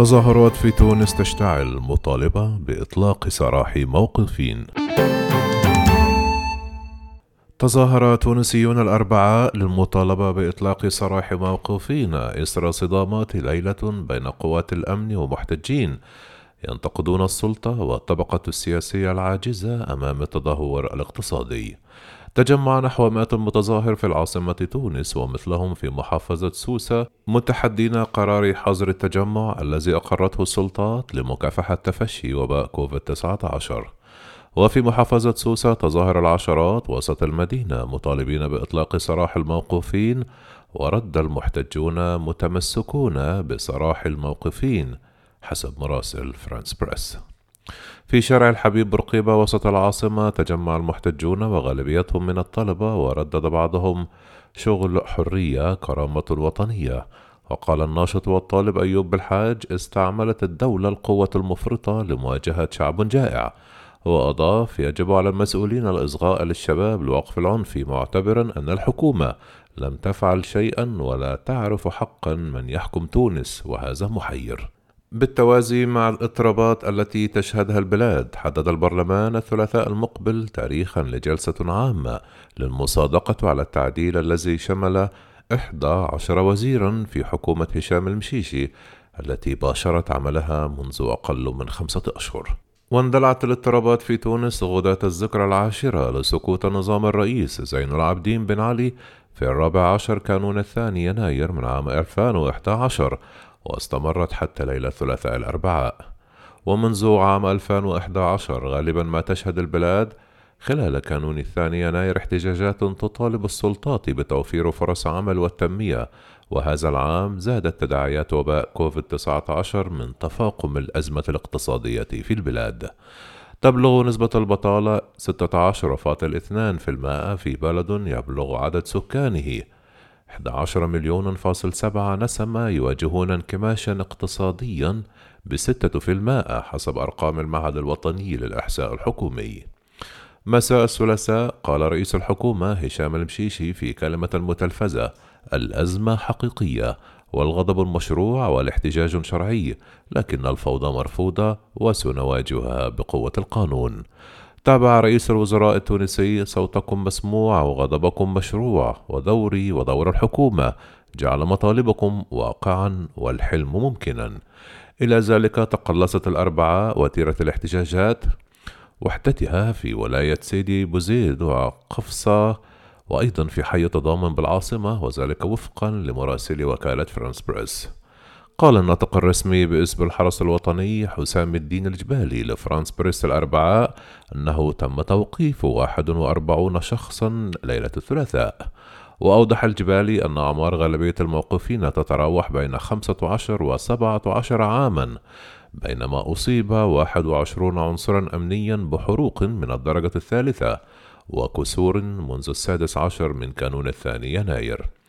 تظاهرات في تونس تشتعل مطالبة بإطلاق سراح موقفين. تظاهر تونسيون الأربعاء للمطالبة بإطلاق سراح موقوفين إثر صدامات ليلة بين قوات الأمن ومحتجين. ينتقدون السلطة والطبقة السياسية العاجزة أمام التدهور الاقتصادي. تجمع نحو مئة متظاهر في العاصمة تونس ومثلهم في محافظة سوسة متحدين قرار حظر التجمع الذي أقرته السلطات لمكافحة تفشي وباء كوفيد-19 وفي محافظة سوسة تظاهر العشرات وسط المدينة مطالبين بإطلاق سراح الموقوفين ورد المحتجون متمسكون بسراح الموقوفين حسب مراسل فرانس بريس. في شارع الحبيب برقيبة وسط العاصمة تجمع المحتجون وغالبيتهم من الطلبة وردد بعضهم شغل حرية كرامة الوطنية وقال الناشط والطالب أيوب بالحاج استعملت الدولة القوة المفرطة لمواجهة شعب جائع. وأضاف يجب على المسؤولين الإصغاء للشباب لوقف العنف معتبرا أن الحكومة لم تفعل شيئا ولا تعرف حقا من يحكم تونس وهذا محير. بالتوازي مع الاضطرابات التي تشهدها البلاد حدد البرلمان الثلاثاء المقبل تاريخا لجلسة عامة للمصادقة على التعديل الذي شمل إحدى عشر وزيرا في حكومة هشام المشيشي التي باشرت عملها منذ أقل من خمسة أشهر. واندلعت الاضطرابات في تونس غداة الذكرى العاشرة لسقوط نظام الرئيس زين العابدين بن علي في الرابع عشر كانون الثاني يناير من عام 2011 واستمرت حتى ليلة الثلاثاء الأربعاء. ومنذ عام 2011 غالبا ما تشهد البلاد خلال كانون الثاني يناير احتجاجات تطالب السلطات بتوفير فرص عمل والتنمية وهذا العام زادت تداعيات وباء كوفيد-19 من تفاقم الأزمة الاقتصادية في البلاد. تبلغ نسبة البطالة 16.2% في بلد يبلغ عدد سكانه. 11 مليون فاصل سبعة نسمة يواجهون انكماشا اقتصاديا بستة في المائة حسب أرقام المعهد الوطني للإحصاء الحكومي. مساء الثلاثاء قال رئيس الحكومة هشام المشيشي في كلمة متلفزة الأزمة حقيقية والغضب مشروع والاحتجاج شرعي لكن الفوضى مرفوضة وسنواجهها بقوة القانون. تابع رئيس الوزراء التونسي صوتكم مسموع وغضبكم مشروع ودوري ودور الحكومة. جعل مطالبكم واقعا والحلم ممكنا. إلى ذلك تقلصت الأربعاء وتيرة الاحتجاجات وحدتها في ولاية سيدي بوزيد وقفصة وأيضا في حي تضامن بالعاصمة وذلك وفقا لمراسل وكالة فرانس بريس. قال الناطق الرسمي باسم الحرس الوطني حسام الدين الجبالي لفرانس بريس الأربعاء أنه تم توقيف 41 شخصا ليلة الثلاثاء. وأوضح الجبالي أن أعمار غالبية الموقوفين تتراوح بين 15 و 17 عاما بينما أصيب 21 عنصرا أمنيا بحروق من الدرجة الثالثة وكسور منذ السادس عشر من كانون الثاني يناير.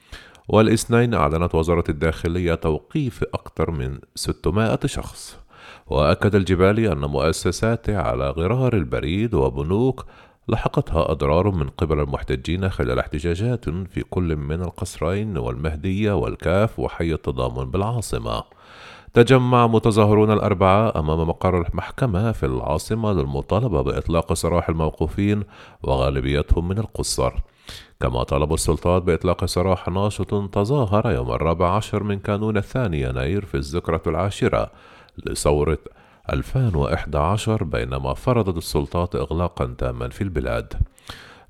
والاثنين أعلنت وزارة الداخلية توقيف أكثر من 600 شخص. وأكد الجبالي أن مؤسسات على غرار البريد وبنوك لحقتها أضرار من قبل المحتجين خلال احتجاجات في كل من القصرين والمهدية والكاف وحي التضامن بالعاصمة. تجمع متظاهرون الأربعاء أمام مقر المحكمة في العاصمة للمطالبة بإطلاق سراح الموقوفين وغالبيتهم من القصر. كما طلب السلطات بإطلاق سراح ناشط تظاهر يوم الرابع عشر من كانون الثاني يناير في الذكرى العاشرة لثورة 2011 بينما فرضت السلطات إغلاقا تاما في البلاد.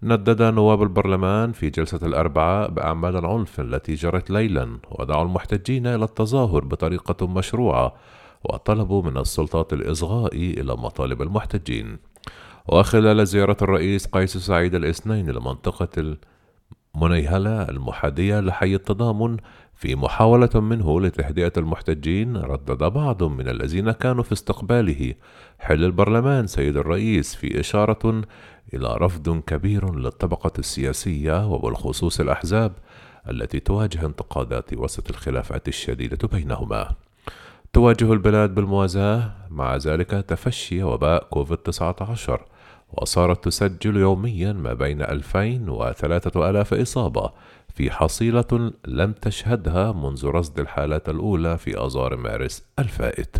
ندد نواب البرلمان في جلسة الأربعاء بأعمال العنف التي جرت ليلا ودعوا المحتجين إلى التظاهر بطريقة مشروعة وطلبوا من السلطات الإصغاء إلى مطالب المحتجين. وخلال زيارة الرئيس قيس سعيد الاثنين لمنطقة المنيهلة المحادية لحي التضامن في محاولة منه لتهدئة المحتجين ردد بعض من الذين كانوا في استقباله حل البرلمان سيد الرئيس في إشارة إلى رفض كبير للطبقة السياسية وبالخصوص الأحزاب التي تواجه انتقادات وسط الخلافات الشديدة بينهما. تواجه البلاد بالموازاة مع ذلك تفشي وباء كوفيد-19 وصارت تسجل يوميا ما بين 2000 و 3000 إصابة في حصيلة لم تشهدها منذ رصد الحالات الأولى في آذار مارس الفائت.